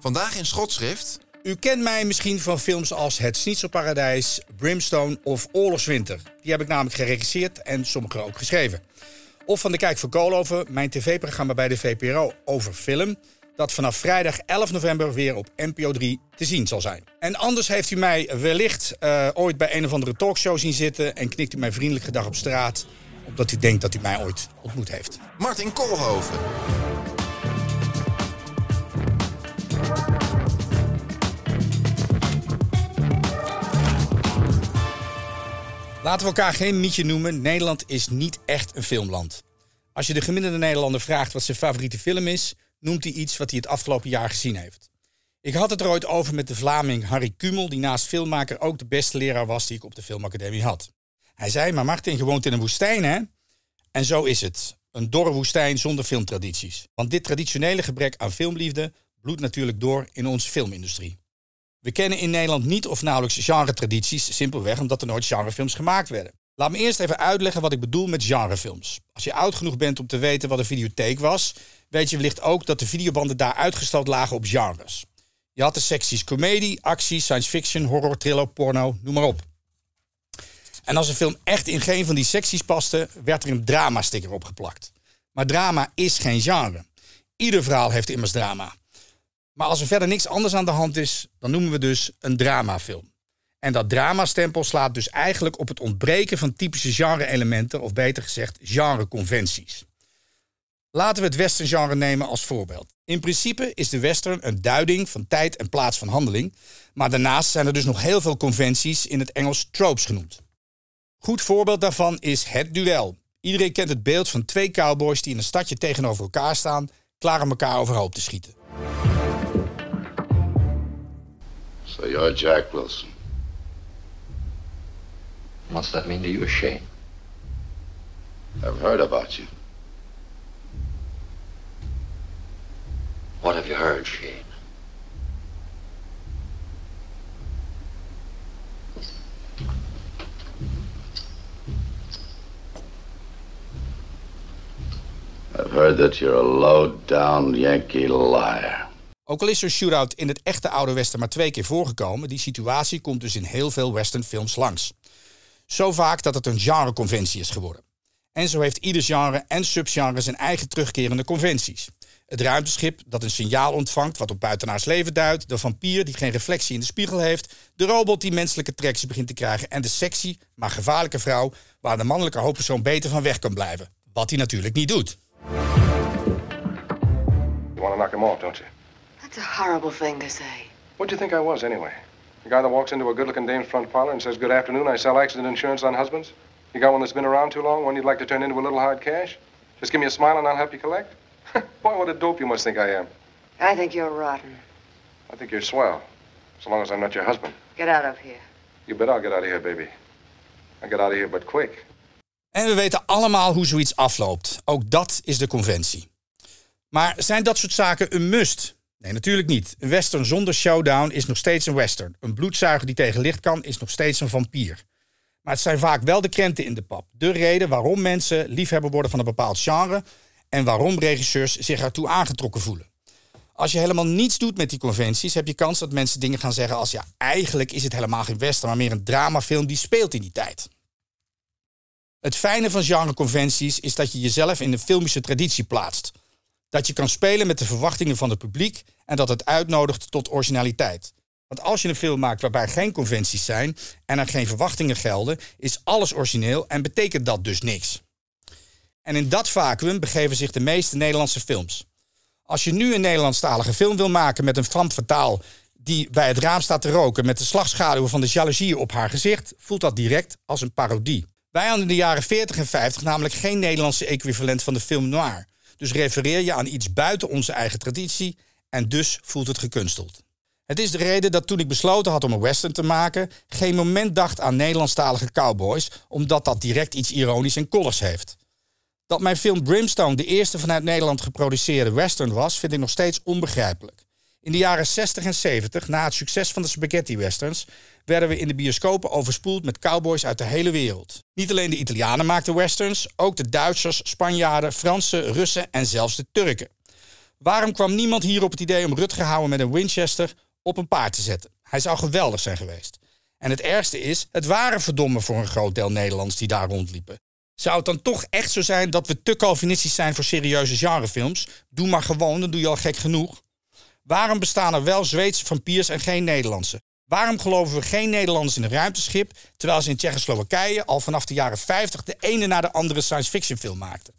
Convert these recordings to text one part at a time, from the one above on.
Vandaag in schotschrift. U kent mij misschien van films als Het Schnitzelparadijs, Brimstone of Oorlogswinter. Die heb ik namelijk geregisseerd en sommige ook geschreven. Of van de Kijk voor Koolhoven, mijn tv-programma bij de VPRO over film... dat vanaf vrijdag 11 november weer op NPO 3 te zien zal zijn. En anders heeft u mij wellicht uh, ooit bij een of andere talkshow zien zitten... en knikt u mij vriendelijk gedag op straat... omdat u denkt dat u mij ooit ontmoet heeft. Martin Koolhoven. Laten we elkaar geen mietje noemen. Nederland is niet echt een filmland. Als je de gemiddelde Nederlander vraagt wat zijn favoriete film is, noemt hij iets wat hij het afgelopen jaar gezien heeft. Ik had het er ooit over met de Vlaming Harry Kumel, die naast filmmaker ook de beste leraar was die ik op de Filmacademie had. Hij zei, maar Martin, je woont in een woestijn, hè? En zo is het. Een dorre woestijn zonder filmtradities. Want dit traditionele gebrek aan filmliefde bloedt natuurlijk door in onze filmindustrie. We kennen in Nederland niet of nauwelijks genre-tradities, simpelweg omdat er nooit genrefilms gemaakt werden. Laat me eerst even uitleggen wat ik bedoel met genrefilms. Als je oud genoeg bent om te weten wat een videotheek was, weet je wellicht ook dat de videobanden daar uitgestald lagen op genres. Je had de secties comedie, actie, science fiction, horror, thriller, porno, noem maar op. En als een film echt in geen van die secties paste, werd er een drama-sticker opgeplakt. Maar drama is geen genre. Ieder verhaal heeft immers drama. Maar als er verder niks anders aan de hand is, dan noemen we dus een dramafilm. En dat dramastempel slaat dus eigenlijk op het ontbreken van typische genre-elementen, of beter gezegd, genreconventies. Laten we het western-genre nemen als voorbeeld. In principe is de western een duiding van tijd en plaats van handeling, maar daarnaast zijn er dus nog heel veel conventies in het Engels tropes genoemd. Goed voorbeeld daarvan is het duel. Iedereen kent het beeld van twee cowboys die in een stadje tegenover elkaar staan, klaar om elkaar overhoop te schieten. So you're Jack Wilson. What's that mean to you, Shane? I've heard about you. What have you heard, Shane? I've heard that you're a low-down Yankee liar. Ook al is zo'n shootout in het echte oude western maar twee keer voorgekomen, die situatie komt dus in heel veel westernfilms langs. Zo vaak dat het een genreconventie is geworden. En zo heeft ieder genre en subgenre zijn eigen terugkerende conventies. Het ruimteschip dat een signaal ontvangt wat op buitenaars leven duidt, de vampier die geen reflectie in de spiegel heeft, de robot die menselijke trekjes begint te krijgen en de sexy, maar gevaarlijke vrouw waar de mannelijke hoofdpersoon beter van weg kan blijven. Wat hij natuurlijk niet doet. You want to knock him off, don't you? That's a horrible thing to say. What do you think I was, anyway? The guy that walks into a good-looking dame's front parlor and says, good afternoon, I sell accident insurance on husbands? You got one that's been around too long, one you'd like to turn into a little hard cash? Just give me a smile and I'll help you collect? Boy, what a dope you must think I am. I think you're rotten. I think you're swell, so long as I'm not your husband. Get out of here. You bet I'll get out of here, baby. I'll get out of here, but quick. En we weten allemaal hoe zoiets afloopt. Ook dat is de conventie. Maar zijn dat soort zaken een must? Nee, natuurlijk niet. Een western zonder showdown is nog steeds een western. Een bloedzuiger die tegen licht kan is nog steeds een vampier. Maar het zijn vaak wel de krenten in de pap. De reden waarom mensen liefhebber worden van een bepaald genre en waarom regisseurs zich ertoe aangetrokken voelen. Als je helemaal niets doet met die conventies, heb je kans dat mensen dingen gaan zeggen als ja, eigenlijk is het helemaal geen western, maar meer een dramafilm die speelt in die tijd. Het fijne van genreconventies is dat je jezelf in de filmische traditie plaatst. Dat je kan spelen met de verwachtingen van het publiek en dat het uitnodigt tot originaliteit. Want als je een film maakt waarbij geen conventies zijn en er geen verwachtingen gelden, is alles origineel en betekent dat dus niks. En in dat vacuüm begeven zich de meeste Nederlandse films. Als je nu een Nederlandstalige film wil maken met een femme fatale die bij het raam staat te roken met de slagschaduwen van de jaloezie op haar gezicht, voelt dat direct als een parodie. Wij hadden in de jaren 40 en 50 namelijk geen Nederlandse equivalent van de film noir. Dus refereer je aan iets buiten onze eigen traditie en dus voelt het gekunsteld. Het is de reden dat toen ik besloten had om een western te maken, geen moment dacht aan Nederlandstalige cowboys, omdat dat direct iets ironisch en kollers heeft. Dat mijn film Brimstone de eerste vanuit Nederland geproduceerde western was, vind ik nog steeds onbegrijpelijk. In de jaren 60 en 70, na het succes van de spaghetti westerns, werden we in de bioscopen overspoeld met cowboys uit de hele wereld. Niet alleen de Italianen maakten westerns, ook de Duitsers, Spanjaarden, Fransen, Russen en zelfs de Turken. Waarom kwam niemand hier op het idee om Rutger Hauer met een Winchester op een paard te zetten? Hij zou geweldig zijn geweest. En het ergste is, het waren verdomme voor een groot deel Nederlands die daar rondliepen. Zou het dan toch echt zo zijn dat we te calvinistisch zijn voor serieuze genrefilms? Doe maar gewoon, dan doe je al gek genoeg. Waarom bestaan er wel Zweedse vampiers en geen Nederlandse? Waarom geloven we geen Nederlanders in een ruimteschip, terwijl ze in Tsjechoslowakije al vanaf de jaren 50 de ene na de andere science fiction film maakten?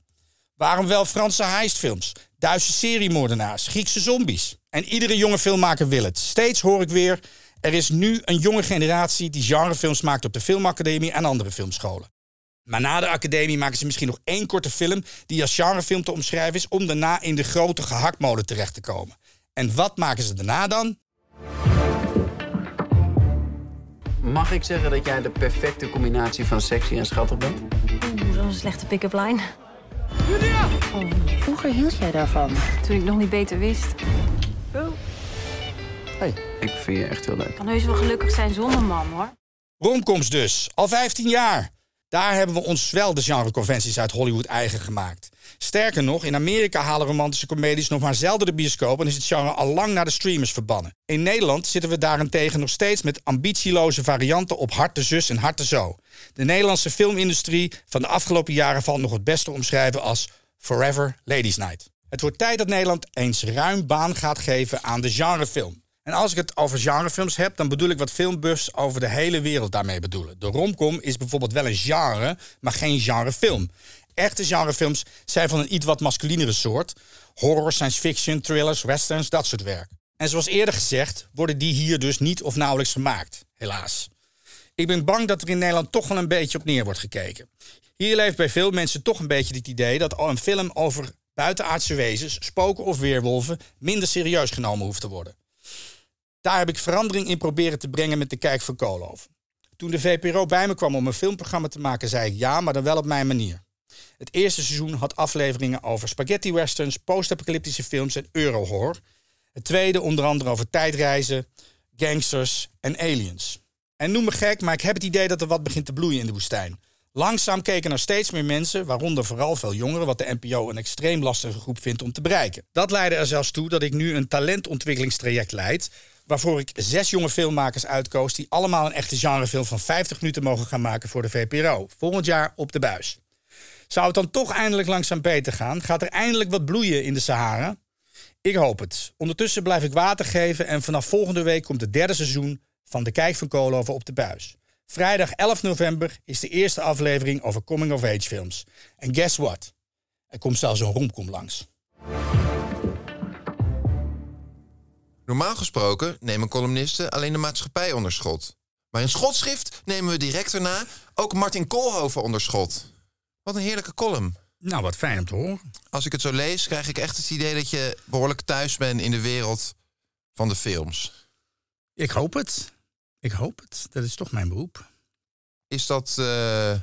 Waarom wel Franse heistfilms, Duitse seriemoordenaars, Griekse zombies? En iedere jonge filmmaker wil het. Steeds hoor ik weer, er is nu een jonge generatie die genrefilms maakt op de filmacademie en andere filmscholen. Maar na de academie maken ze misschien nog één korte film die als genrefilm te omschrijven is om daarna in de grote gehaktmolen terecht te komen. En wat maken ze daarna dan? Mag ik zeggen dat jij de perfecte combinatie van sexy en schattig bent? Oeh, zo'n slechte pick-up line. Vroeger hield jij daarvan. Toen ik nog niet beter wist. Hey, ik vind je echt heel leuk. Ik kan heus wel gelukkig zijn zonder man, hoor. Romcoms dus, al 15 jaar. Daar hebben we ons wel de genreconventies uit Hollywood eigen gemaakt. Sterker nog, in Amerika halen romantische comedies nog maar zelden de bioscoop en is het genre al lang naar de streamers verbannen. In Nederland zitten we daarentegen nog steeds met ambitieloze varianten op harte zus en harte zo. De Nederlandse filmindustrie van de afgelopen jaren valt nog het beste te omschrijven als Forever Ladies Night. Het wordt tijd dat Nederland eens ruim baan gaat geven aan de genrefilm. En als ik het over genrefilms heb, dan bedoel ik wat filmbuffs over de hele wereld daarmee bedoelen. De romcom is bijvoorbeeld wel een genre, maar geen genrefilm. Echte genrefilms zijn van een iets wat masculinere soort. Horror, science fiction, thrillers, westerns, dat soort werk. En zoals eerder gezegd, worden die hier dus niet of nauwelijks gemaakt. Helaas. Ik ben bang dat er in Nederland toch wel een beetje op neer wordt gekeken. Hier leeft bij veel mensen toch een beetje het idee dat een film over buitenaardse wezens, spoken of weerwolven, minder serieus genomen hoeft te worden. Daar heb ik verandering in proberen te brengen met de Kijk van Koolhoven. Toen de VPRO bij me kwam om een filmprogramma te maken, zei ik ja, maar dan wel op mijn manier. Het eerste seizoen had afleveringen over spaghetti westerns, post-apocalyptische films en eurohorror. Het tweede onder andere over tijdreizen, gangsters en aliens. En noem me gek, maar ik heb het idee dat er wat begint te bloeien in de woestijn. Langzaam keken er steeds meer mensen, waaronder vooral veel jongeren, wat de NPO een extreem lastige groep vindt om te bereiken. Dat leidde er zelfs toe dat ik nu een talentontwikkelingstraject leid, waarvoor ik zes jonge filmmakers uitkoos die allemaal een echte genrefilm van 50 minuten mogen gaan maken voor de VPRO. Volgend jaar op de buis. Zou het dan toch eindelijk langzaam beter gaan? Gaat er eindelijk wat bloeien in de Sahara? Ik hoop het. Ondertussen blijf ik water geven en vanaf volgende week komt het derde seizoen van De Kijk van Koolhoven op de buis. Vrijdag 11 november is de eerste aflevering over coming-of-age films. En guess what? Er komt zelfs een romcom langs. Normaal gesproken nemen columnisten alleen de maatschappij onder schot. Maar in schotschrift nemen we direct daarna ook Martin Koolhoven onder schot. Wat een heerlijke column. Nou, wat fijn om te horen. Als ik het zo lees, krijg ik echt het idee dat je behoorlijk thuis bent in de wereld van de films. Ik hoop het. Ik hoop het. Dat is toch mijn beroep. Is dat eh,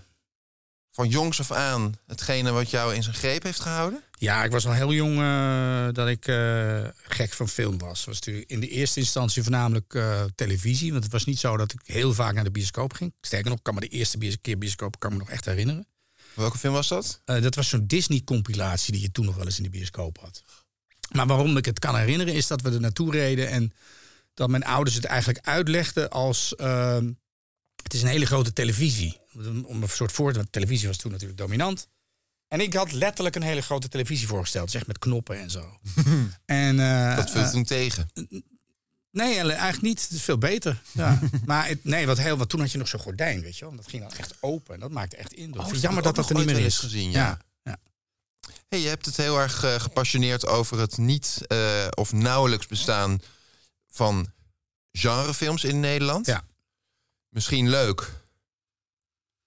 van jongs af aan hetgene wat jou in zijn greep heeft gehouden? Ja, ik was al heel jong eh, dat ik eh, gek van film was. was natuurlijk in de eerste instantie voornamelijk eh, televisie. Want het was niet zo dat ik heel vaak naar de bioscoop ging. Sterker nog, kan me de eerste bios- keer bioscoop kan me nog echt herinneren. Welke film was dat? Dat was zo'n Disney-compilatie die je toen nog wel eens in de bioscoop had. Maar waarom ik het kan herinneren is dat we er naartoe reden en dat mijn ouders het eigenlijk uitlegden als... het is een hele grote televisie. Om een soort voor want televisie was toen natuurlijk dominant. En ik had letterlijk een hele grote televisie voorgesteld. Zeg met knoppen en zo. en, eh, Dat viel eh, toen tegen. Nee, eigenlijk niet. Het is veel beter. Ja. maar het, nee, wat heel wat toen had je nog zo'n gordijn, weet je wel. Dat ging dan echt open en dat maakte echt indruk. Oh, jammer dat dat er niet meer is. gezien, ja. ja. Hey, je hebt het heel erg eh, gepassioneerd over het niet eh, of nauwelijks bestaan van genrefilms in Nederland. Ja. Misschien leuk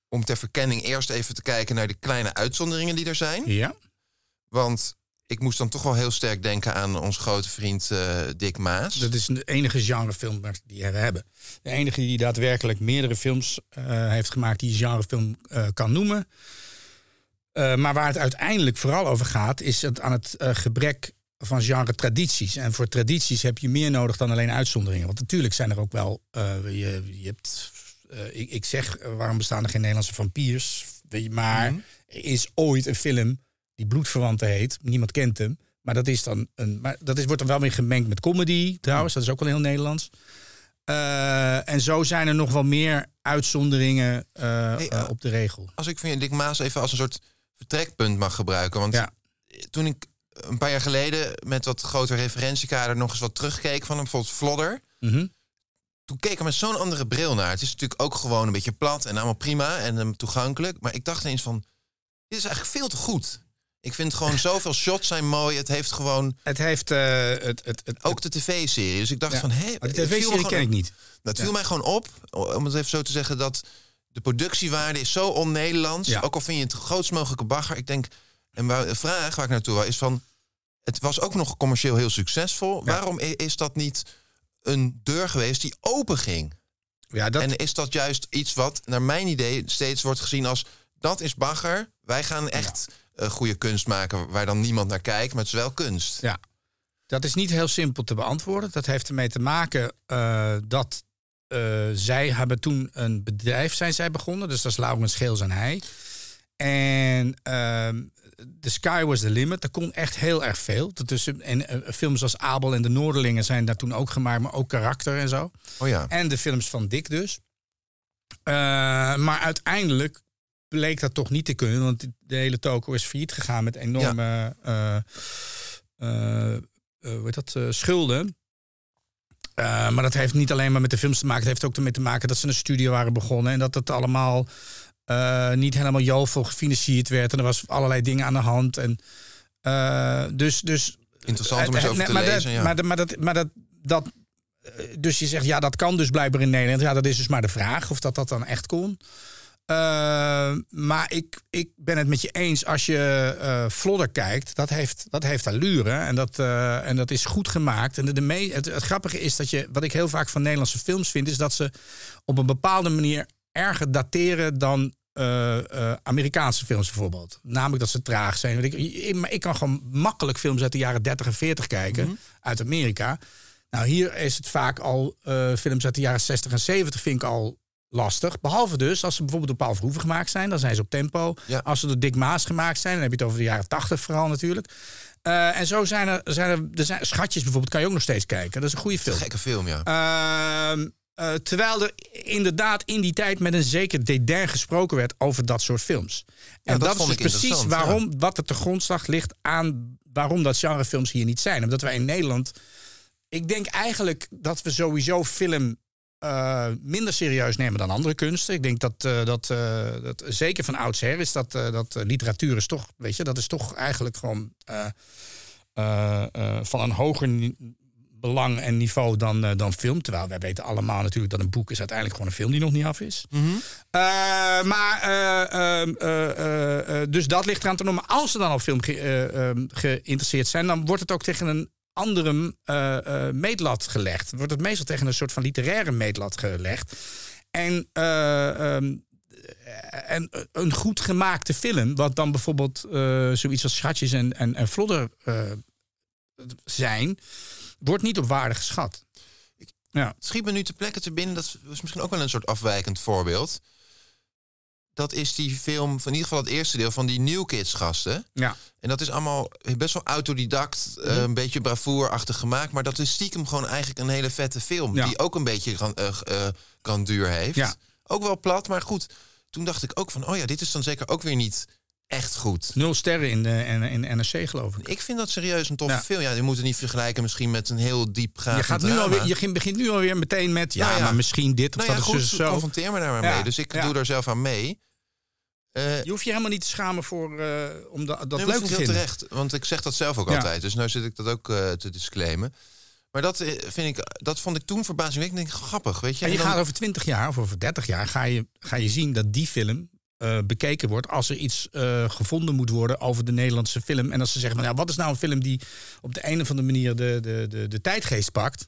om ter verkenning eerst even te kijken naar de kleine uitzonderingen die er zijn. Ja. Want ik moest dan toch wel heel sterk denken aan onze grote vriend eh, Dick Maas. Dat is de enige genrefilm die we hebben. De enige die daadwerkelijk meerdere films eh, heeft gemaakt die genrefilm eh, kan noemen. Maar waar het uiteindelijk vooral over gaat, is het aan het gebrek van genre tradities. En voor tradities heb je meer nodig dan alleen uitzonderingen. Want natuurlijk zijn er ook wel. je, je hebt, ik, ik zeg, eh, waarom bestaan er geen Nederlandse vampiers? Weet je, maar er is ooit een film die Bloedverwanten heet. Niemand kent hem. Maar dat is dan een. Maar dat is, wordt dan wel weer gemengd met comedy trouwens. Dat is ook wel heel Nederlands. Eh, en zo zijn er nog wel meer uitzonderingen eh, Hey, eh, eh, op de regel. Als ik van je Dick Maas even als een soort vertrekpunt mag gebruiken. Want Ja. toen ik een paar jaar geleden met wat groter referentiekader nog eens wat terugkeek van hem, bijvoorbeeld Flodder. Mhm. Toen keek ik er met zo'n andere bril naar. Het is natuurlijk ook gewoon een beetje plat en allemaal prima en um, toegankelijk. Maar ik dacht ineens van, dit is eigenlijk veel te goed. Ik vind gewoon zoveel shots zijn mooi. Het heeft gewoon Het heeft eh, het, het, het, ook de tv-serie. Dus ik dacht Ja. van, hé, Maar de tv-serie ken ik niet. Dat Ja. viel mij gewoon op, om het even zo te zeggen, dat de productiewaarde is zo on-Nederlands. Ja. Ook al vind je het grootst mogelijke bagger. Ik denk, en waar, de vraag waar ik naartoe wil is van, het was ook nog commercieel heel succesvol. Waarom is dat niet een deur geweest die open ging? Ja, dat, En is dat juist iets wat, naar mijn idee, steeds wordt gezien als... dat is bagger, wij gaan echt eh, goede kunst maken... waar dan niemand naar kijkt, maar het is wel kunst. ja. dat is niet heel simpel te beantwoorden. Dat heeft ermee te maken eh, dat eh, zij hebben toen een bedrijf zijn zij begonnen. Dus dat is Laurens Scheels en hij. En ehm The Sky Was The Limit. Er kon echt heel erg veel. Tussen, en eh, films als Abel en de Noorderlingen zijn daar toen ook gemaakt. Maar ook karakter en zo. Oh ja. En de films van Dick dus. Eh, maar uiteindelijk bleek dat toch niet te kunnen. Want de hele toko is failliet gegaan met enorme hoe heet dat, schulden. Maar dat heeft niet alleen maar met de films te maken. Het heeft ook ermee te maken dat ze een studio waren begonnen. En dat het allemaal eh, niet helemaal jovel gefinancierd werd. En er was allerlei dingen aan de hand. En, eh, dus, dus Interessant om eens over te maar dat- lezen, ja. Maar, maar dat, maar dat, dat, dus je zegt, ja, dat kan dus blijkbaar in Nederland. Ja, dat is dus maar de vraag of dat dat dan echt kon. Eh, maar ik, ik ben het met je eens als je eh Flodder kijkt. Dat heeft, dat heeft allure en dat, en dat is goed gemaakt. En de, de me, het, het grappige is dat je, wat ik heel vaak van Nederlandse films vind, is dat ze op een bepaalde manier erger dateren dan eh, eh, Amerikaanse films bijvoorbeeld. Namelijk dat ze traag zijn. Want ik, ik, kan gewoon makkelijk films uit de jaren 30 en 40 kijken, uit Amerika. Nou, hier is het vaak al eh, films uit de jaren 60 en 70 vind ik al lastig. Behalve dus als ze bijvoorbeeld door Paul Verhoeven gemaakt zijn, dan zijn ze op tempo. Ja. Als ze door Dick Maas gemaakt zijn, dan heb je het over de jaren 80 vooral natuurlijk. En zo zijn er, zijn er, er zijn, Schatjes bijvoorbeeld kan je ook nog steeds kijken. Dat is een goede film. Gekke film, ja. Eh, terwijl er inderdaad in die tijd met een zeker dédain gesproken werd over dat soort films. En dat is dus precies waarom, wat er te grondslag ligt aan waarom dat genrefilms hier niet zijn. Omdat wij in Nederland. Ik denk eigenlijk dat we sowieso film eh, minder serieus nemen dan andere kunsten. Ik denk dat, eh, dat, dat zeker van oudsher is dat, dat literatuur is toch, weet je, dat is toch eigenlijk gewoon van een hoger belang en niveau dan, eh, dan film. Terwijl wij weten allemaal natuurlijk dat een boek is uiteindelijk gewoon een film die nog niet af is. Eh, maar, eh, ehm, eh, eh, eh, dus dat ligt eraan te noemen. Als ze dan op film ge- eh, ehm, geïnteresseerd zijn, dan wordt het ook tegen een andere meetlat gelegd. Wordt het meestal tegen een soort van literaire meetlat gelegd. En, eh, ehm, en een goed gemaakte film, wat dan bijvoorbeeld zoiets als Schatjes en, en, en Vlodder zijn, wordt niet op waarde geschat. Ja. Het schiet me nu te plekke te binnen. Dat is misschien ook wel een soort afwijkend voorbeeld. Dat is die film, van in ieder geval het eerste deel van die New Kids gasten. Ja. En dat is allemaal best wel autodidact, eh, een beetje bravoerachtig gemaakt. Maar dat is stiekem gewoon eigenlijk een hele vette film. Ja. Die ook een beetje gran- eh, eh, grandeur heeft. Ja. Ook wel plat, maar goed. Toen dacht ik ook van, oh ja, dit is dan zeker ook weer niet echt goed. Nul sterren in, de, in, in NRC, geloof ik. Ik vind dat serieus een toffe Ja. film. Ja, je moet het niet vergelijken misschien met een heel diepgaand Je, gaat nu alweer, je begint- nu alweer meteen met... Ja, Nou ja. maar misschien dit of nou ja, dat goed, is dus zo. confronteer me daar maar Ja, mee. Dus ik ja. doe daar zelf aan mee. Eh, Je hoeft je helemaal niet te schamen voor, eh, om da- dat nee, leuk te vind ik heel vinden. terecht. Want ik zeg dat zelf ook Ja. altijd. Dus nu zit ik dat ook eh, te disclaimen. Maar dat, vind ik, dat vond ik toen verbazingwekkend. Ik denk, grappig, weet je. En je En dan- gaat over 20 jaar of over 30 jaar ga je, ga je zien dat die film eh, bekeken wordt als er iets eh, gevonden moet worden over de Nederlandse film. En als ze zeggen, van, ja, wat is nou een film die op de een of andere manier de, de, de, de tijdgeest pakt?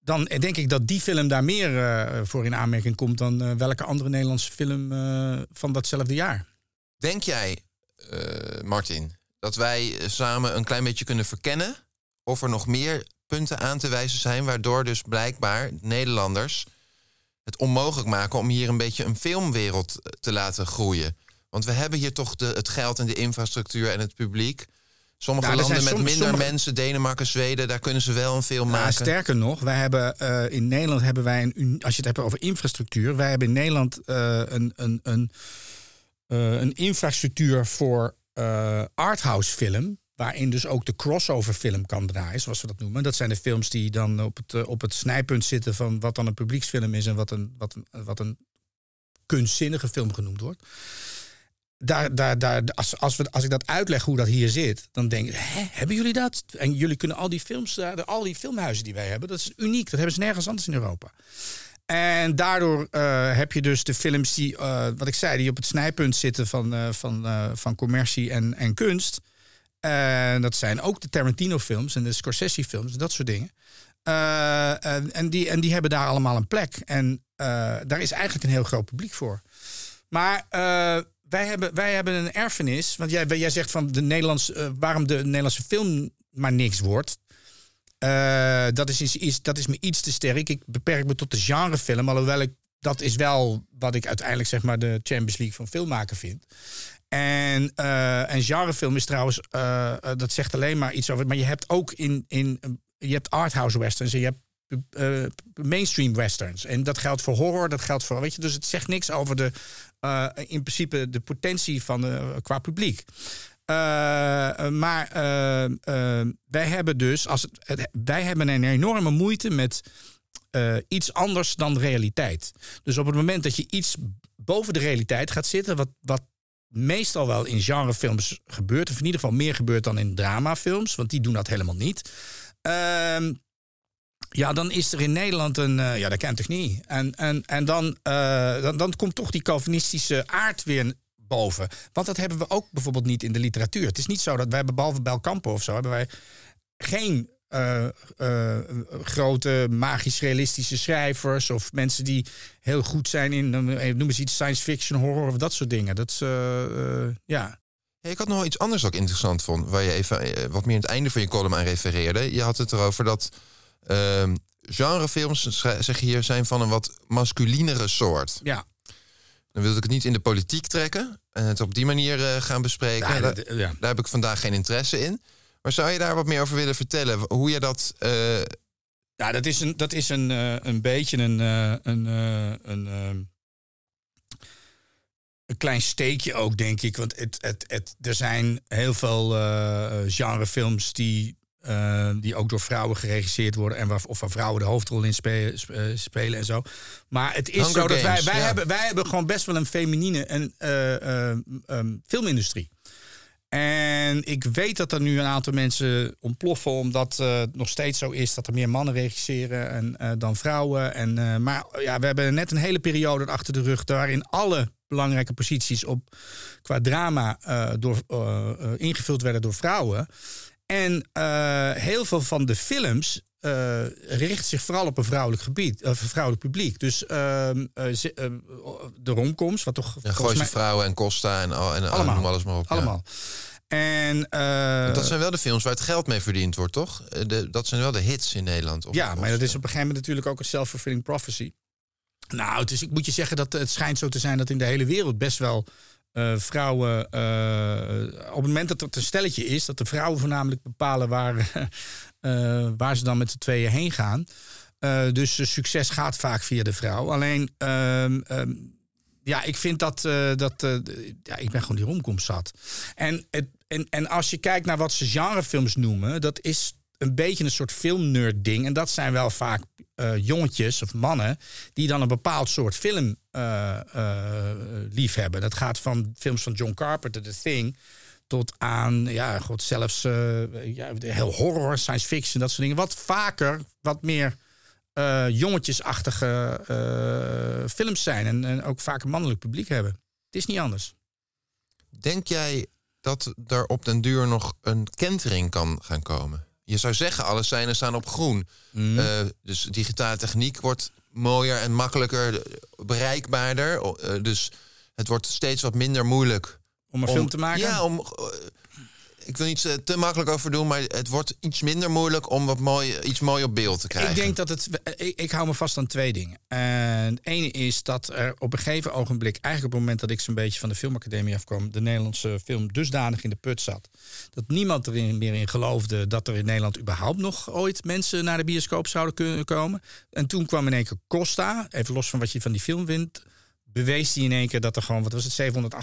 Dan denk ik dat die film daar meer eh, voor in aanmerking komt dan welke andere Nederlandse film van datzelfde jaar. Denk jij, Martin, dat wij samen een klein beetje kunnen verkennen of er nog meer punten aan te wijzen zijn, waardoor dus blijkbaar Nederlanders het onmogelijk maken om hier een beetje een filmwereld eh, te laten groeien? Want we hebben hier toch de, het geld en de infrastructuur en het publiek. Sommige er landen met minder sommige- mensen, Denemarken, Zweden, daar kunnen ze wel een film Nou, maken. sterker nog, wij hebben eh, in Nederland hebben wij een als je het hebt over infrastructuur, wij hebben in Nederland eh, een, een, een, een infrastructuur voor arthouse film. Waarin dus ook de crossover film kan draaien, zoals we dat noemen. Dat zijn de films die dan op het, eh, op het snijpunt zitten van wat dan een publieksfilm is en wat een, wat een, wat een kunstzinnige film genoemd wordt. Daar, daar, daar, als, als, we, als ik dat uitleg hoe dat hier zit, dan denk ik, hè, hebben jullie dat? En jullie kunnen al die films, al die filmhuizen die wij hebben, dat is uniek. Dat hebben ze nergens anders in Europa. En daardoor eh, heb je dus de films die, eh, wat ik zei, die op het snijpunt zitten van, van, van commercie en, en kunst. En dat zijn ook de Tarantino-films en de Scorsese-films en dat soort dingen. Eh, en, en, die, en die hebben daar allemaal een plek. En eh, daar is eigenlijk een heel groot publiek voor. Maar eh, wij, hebben, wij hebben een erfenis. Want jij, jij zegt van de Nederlands, eh, waarom de Nederlandse film maar niks wordt. Eh, dat, is, is, is, dat is me iets te sterk. Ik beperk me tot de genrefilm. Alhoewel ik, dat is wel wat ik uiteindelijk zeg maar de Champions League van filmmaken vind. En, eh en genrefilm is trouwens, eh, eh, dat zegt alleen maar iets over. Maar je hebt ook in, in je hebt arthouse westerns en je hebt mainstream westerns. En dat geldt voor horror, dat geldt voor, weet je, dus het zegt niks over de, in principe de potentie van qua publiek. Maar wij hebben dus, als het- wij hebben een enorme moeite met eh, iets anders dan realiteit. Dus op het moment dat je iets boven de realiteit gaat zitten, wat, wat meestal wel in genrefilms gebeurt, of in ieder geval meer gebeurt dan in dramafilms, want die doen dat helemaal niet. Ehm, ja, dan is er in Nederland een. eh, ja, dat kent toch niet? En, en, en dan, eh, dan, dan komt toch die Calvinistische aard weer boven. Want dat hebben we ook bijvoorbeeld niet in de literatuur. Het is niet zo dat wij, behalve Belkampo of zo, hebben wij geen. Eh, eh, grote magisch-realistische schrijvers of mensen die heel goed zijn in, eh, noem eens iets, science fiction, horror of dat soort dingen. Dat is, ja. Hey, ik had nog wel iets anders ik interessant vond, waar je even wat meer in het einde van je column aan refereerde. Je had het erover dat ehm, genrefilms, zeg je hier, zijn van een wat masculinere soort. Ja. Dan wilde ik het niet in de politiek trekken en het op die manier gaan bespreken. Ja, daar, dat- ja. daar heb ik vandaag geen interesse in. Maar zou je daar wat meer over willen vertellen? Hoe je dat. eh, Ja, dat is een, dat is een, eh, een beetje een, eh, een, een, eh, een klein steekje ook, denk ik. Want het, het, het, er zijn heel veel genrefilms die, die ook door vrouwen geregisseerd worden. En waar, of waar vrouwen de hoofdrol in spe- sp- eh, spelen en zo. Maar het is Hunger zo dat wij, wij, ja. hebben, wij hebben gewoon best wel een feminine en, eh, eh, ehm, filmindustrie. En ik weet dat er nu een aantal mensen ontploffen, omdat eh, het nog steeds zo is dat er meer mannen regisseren en, eh, dan vrouwen. En, eh, maar ja, we hebben net een hele periode achter de rug waarin alle belangrijke posities op, qua drama eh, door, eh, eh, ingevuld werden door vrouwen. En eh, heel veel van de films eh richten zich vooral op een vrouwelijk gebied, een vrouwelijk publiek. Dus ehm, eh, ze- eh, de romcoms, wat toch ja, Gooise mij- vrouwen en Costa en, al, en al- Allemaal. alles maar op. ja. allemaal. En dat zijn wel de films waar het geld mee verdiend wordt, toch? De, dat zijn wel de hits in Nederland. Ja, maar dat is op een gegeven moment natuurlijk ook een self-fulfilling prophecy. Nou, het is, ik moet je zeggen dat het schijnt zo te zijn dat in de hele wereld best wel eh, vrouwen. eh, op het moment dat het een stelletje is, dat de vrouwen voornamelijk bepalen waar, eh, waar ze dan met z'n tweeën heen gaan. Dus succes gaat vaak via de vrouw. Alleen, ehm, ehm, ja, ik vind dat. dat ja, ik ben gewoon die romcom zat. En, het, en, en als je kijkt naar wat ze genrefilms noemen, dat is een beetje een soort filmnerd ding. En dat zijn wel vaak eh, jongetjes of mannen die dan een bepaald soort film eh, eh, lief hebben. Dat gaat van films van John Carpenter, The Thing, tot aan, ja, god, zelfs ja, heel horror, science fiction, dat soort dingen. Wat vaker, wat meer jongetjesachtige films zijn en, en ook vaak een mannelijk publiek hebben. Het is niet anders. Denk jij dat er op den duur nog een kentering kan gaan komen? Je zou zeggen, alle seinen staan op groen. Mm. Eh, dus digitale techniek wordt mooier en makkelijker, eh, bereikbaarder. Eh, dus het wordt steeds wat minder moeilijk. Om een film te maken? Ja, om... eh, ik wil niet eh, te makkelijk over doen, maar het wordt iets minder moeilijk om wat mooi, iets mooi op beeld te krijgen. Ik denk dat het. Ik, ik hou me vast aan twee dingen. En het ene is dat er op een gegeven ogenblik, eigenlijk op het moment dat ik zo'n beetje van de filmacademie afkwam, de Nederlandse film dusdanig in de put zat. Dat niemand er meer in geloofde dat er in Nederland überhaupt nog ooit mensen naar de bioscoop zouden kunnen komen. En toen kwam in één keer Costa, even los van wat je van die film vindt. Bewees hij in één keer dat er gewoon, wat was het, 700,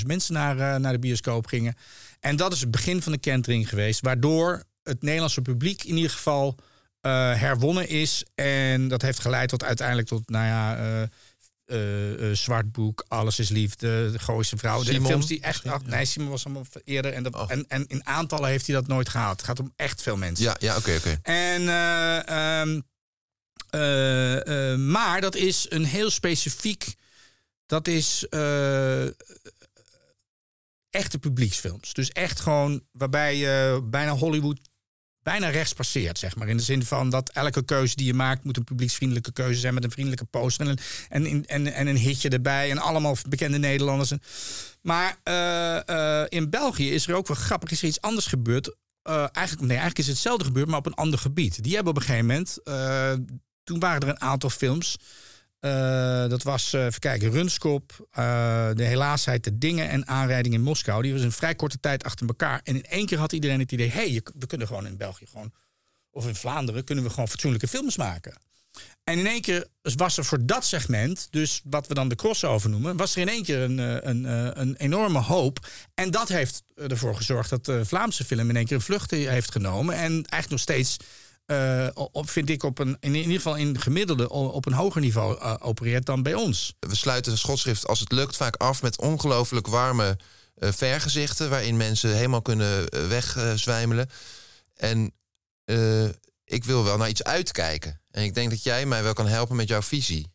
800.000 mensen naar, eh, naar de bioscoop gingen. En dat is het begin van de kentering geweest, waardoor het Nederlandse publiek in ieder geval eh, herwonnen is. En dat heeft geleid tot uiteindelijk tot, nou ja, eh, Zwart Boek, Alles is Liefde, De Gooise Vrouw. De Simon films die echt... ach, nee, Simon was allemaal eerder. En, dat, en, en in aantallen heeft hij dat nooit gehaald. Het gaat om echt veel mensen. Ja, ja oké, oké. En, eh, ehm, eh, eh, maar dat is een heel specifiek. Dat is eh, echte publieksfilms. Dus echt gewoon waarbij je bijna Hollywood bijna rechts passeert, zeg maar. In de zin van dat elke keuze die je maakt... moet een publieksvriendelijke keuze zijn... met een vriendelijke poster en, een- en, en, en een hitje erbij... en allemaal bekende Nederlanders. Maar eh, eh, in België is er ook wel grappig... is er iets anders gebeurd. Eigenlijk, nee, eigenlijk is het hetzelfde gebeurd, maar op een ander gebied. Die hebben op een gegeven moment... toen waren er een aantal films... Eh, dat was, eh, even Runskop, eh, De Helaasheid, De Dingen en Aanrijding in Moskou. Die was in vrij korte tijd achter elkaar. En in één keer had iedereen het idee... hey, we kunnen gewoon in België gewoon... of in Vlaanderen kunnen we gewoon fatsoenlijke films maken. En in één keer was er voor dat segment, dus wat we dan de crossover noemen... was er in één keer een, een, een enorme hoop. En dat heeft ervoor gezorgd dat de Vlaamse film in één keer een vlucht heeft genomen. En eigenlijk nog steeds... eh, op, vind ik op een, in ieder geval in gemiddelde op een hoger niveau eh, opereert dan bij ons. We sluiten de schotschrift, als het lukt, vaak af met ongelooflijk warme eh, vergezichten... waarin mensen helemaal kunnen wegzwijmelen. en ik wil wel naar iets uitkijken. En ik denk dat jij mij wel kan helpen met jouw visie.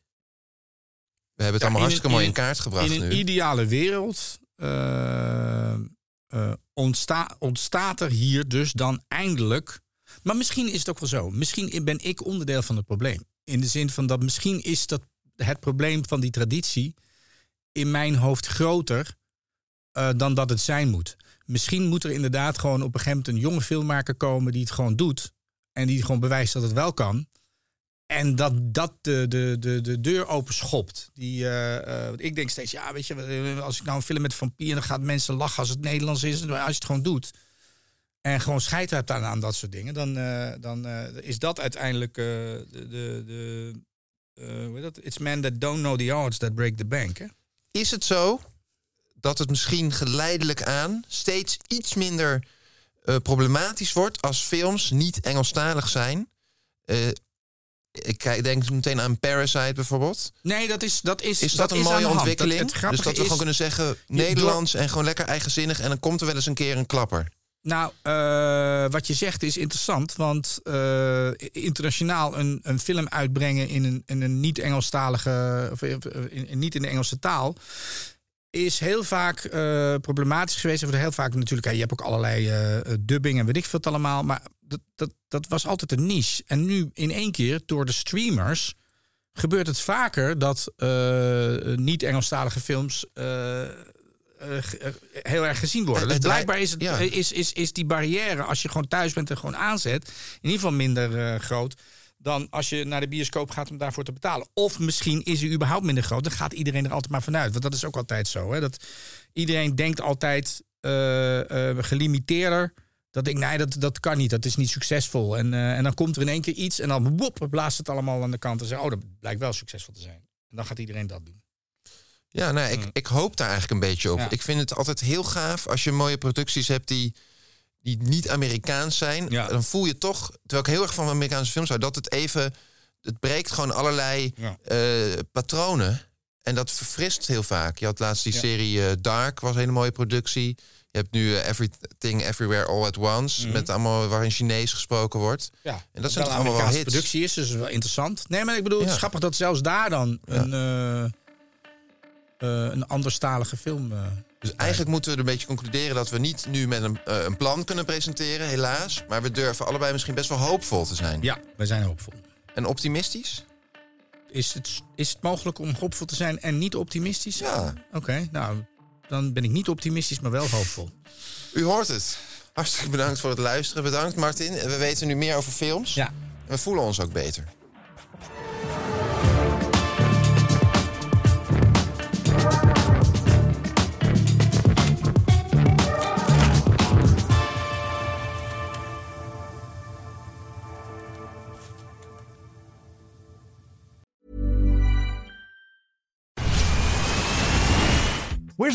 We hebben het Ja, allemaal hartstikke een- mooi in in kaart gebracht In een nu. ideale wereld ontsta- ontstaat er hier dus dan eindelijk. Maar misschien is het ook wel zo. Misschien ben ik onderdeel van het probleem. In de zin van dat misschien is dat het probleem van die traditie in mijn hoofd groter eh, dan dat het zijn moet. Misschien moet er inderdaad gewoon op een gegeven moment een jonge filmmaker komen die het gewoon doet. En die gewoon bewijst dat het wel kan. En dat dat de, de, de, de deur open schopt. Die, eh, eh, ik denk steeds, ja, weet je, als ik nou een film met vampier... dan gaan mensen lachen als het Nederlands is. Als je het gewoon doet en gewoon scheid hebt aan, aan dat soort dingen... dan, eh, dan eh, is dat uiteindelijk eh, de... de, de hoe heet dat? It's men that don't know the odds that break the bank. Hè? Is het zo dat het misschien geleidelijk aan steeds iets minder problematisch wordt als films niet Engelstalig zijn? Ik denk meteen aan Parasite bijvoorbeeld. Nee, dat is, dat is, Is dat, een is mooie ontwikkeling? Dat, dus dat we is- gewoon kunnen zeggen Nederlands en gewoon lekker eigenzinnig en dan komt er wel eens een keer een klapper. Nou, eh, wat je zegt is interessant, want eh, internationaal een, een film uitbrengen in een, een niet-Engelstalige, of in, in- niet in de Engelse taal, is heel vaak eh, problematisch geweest. Wordt heel vaak natuurlijk, je hebt ook allerlei eh, dubbing en weet ik veel het allemaal, maar dat, dat, dat was altijd een niche. En nu in één keer door de streamers gebeurt het vaker dat eh, niet-Engelstalige films eh, eh, eh, heel erg gezien worden. Dus blijkbaar is, het, ja. is, is, is die barrière, als je gewoon thuis bent en gewoon aanzet, in ieder geval minder eh, groot dan als je naar de bioscoop gaat om daarvoor te betalen. Of misschien is hij überhaupt minder groot. Dan gaat iedereen er altijd maar vanuit. Want dat is ook altijd zo. Hè? Dat iedereen denkt altijd eh, eh, gelimiteerder. Dat ik, nee, dat, dat kan niet. Dat is niet succesvol. En, eh, en dan komt er in één keer iets en dan wop, blaast het allemaal aan de kant. En zegt, oh, dat blijkt wel succesvol te zijn. En dan gaat iedereen dat doen. Ja, nou, ik, ik hoop daar eigenlijk een beetje op. Ja. Ik vind het altijd heel gaaf als je mooie producties hebt die, die niet Amerikaans zijn. Ja. Dan voel je toch, terwijl ik heel erg van Amerikaanse films hou, dat het even, het breekt gewoon allerlei Ja. eh, patronen. En dat verfrist heel vaak. Je had laatst die serie eh, Dark, was een hele mooie productie. Je hebt nu eh, Everything Everywhere All at Once, Mhm. met allemaal waarin Chinees gesproken wordt. Ja, En dat zijn allemaal wel hits. productie is, dus wel interessant. Nee, maar ik bedoel, het is grappig dat zelfs daar dan een... eh, een anderstalige film. eh. Dus eigenlijk moeten we een beetje concluderen dat we niet nu met een, eh, een plan kunnen presenteren, helaas. Maar we durven allebei misschien best wel hoopvol te zijn. Ja, wij zijn hoopvol. En optimistisch? Is het, is het mogelijk om hoopvol te zijn en niet optimistisch? Ja. Oké, nou, dan ben ik niet optimistisch, maar wel hoopvol. U hoort het. Hartstikke bedankt voor het luisteren. Bedankt, Martin. We weten nu meer over films. Ja. En we voelen ons ook beter. Where's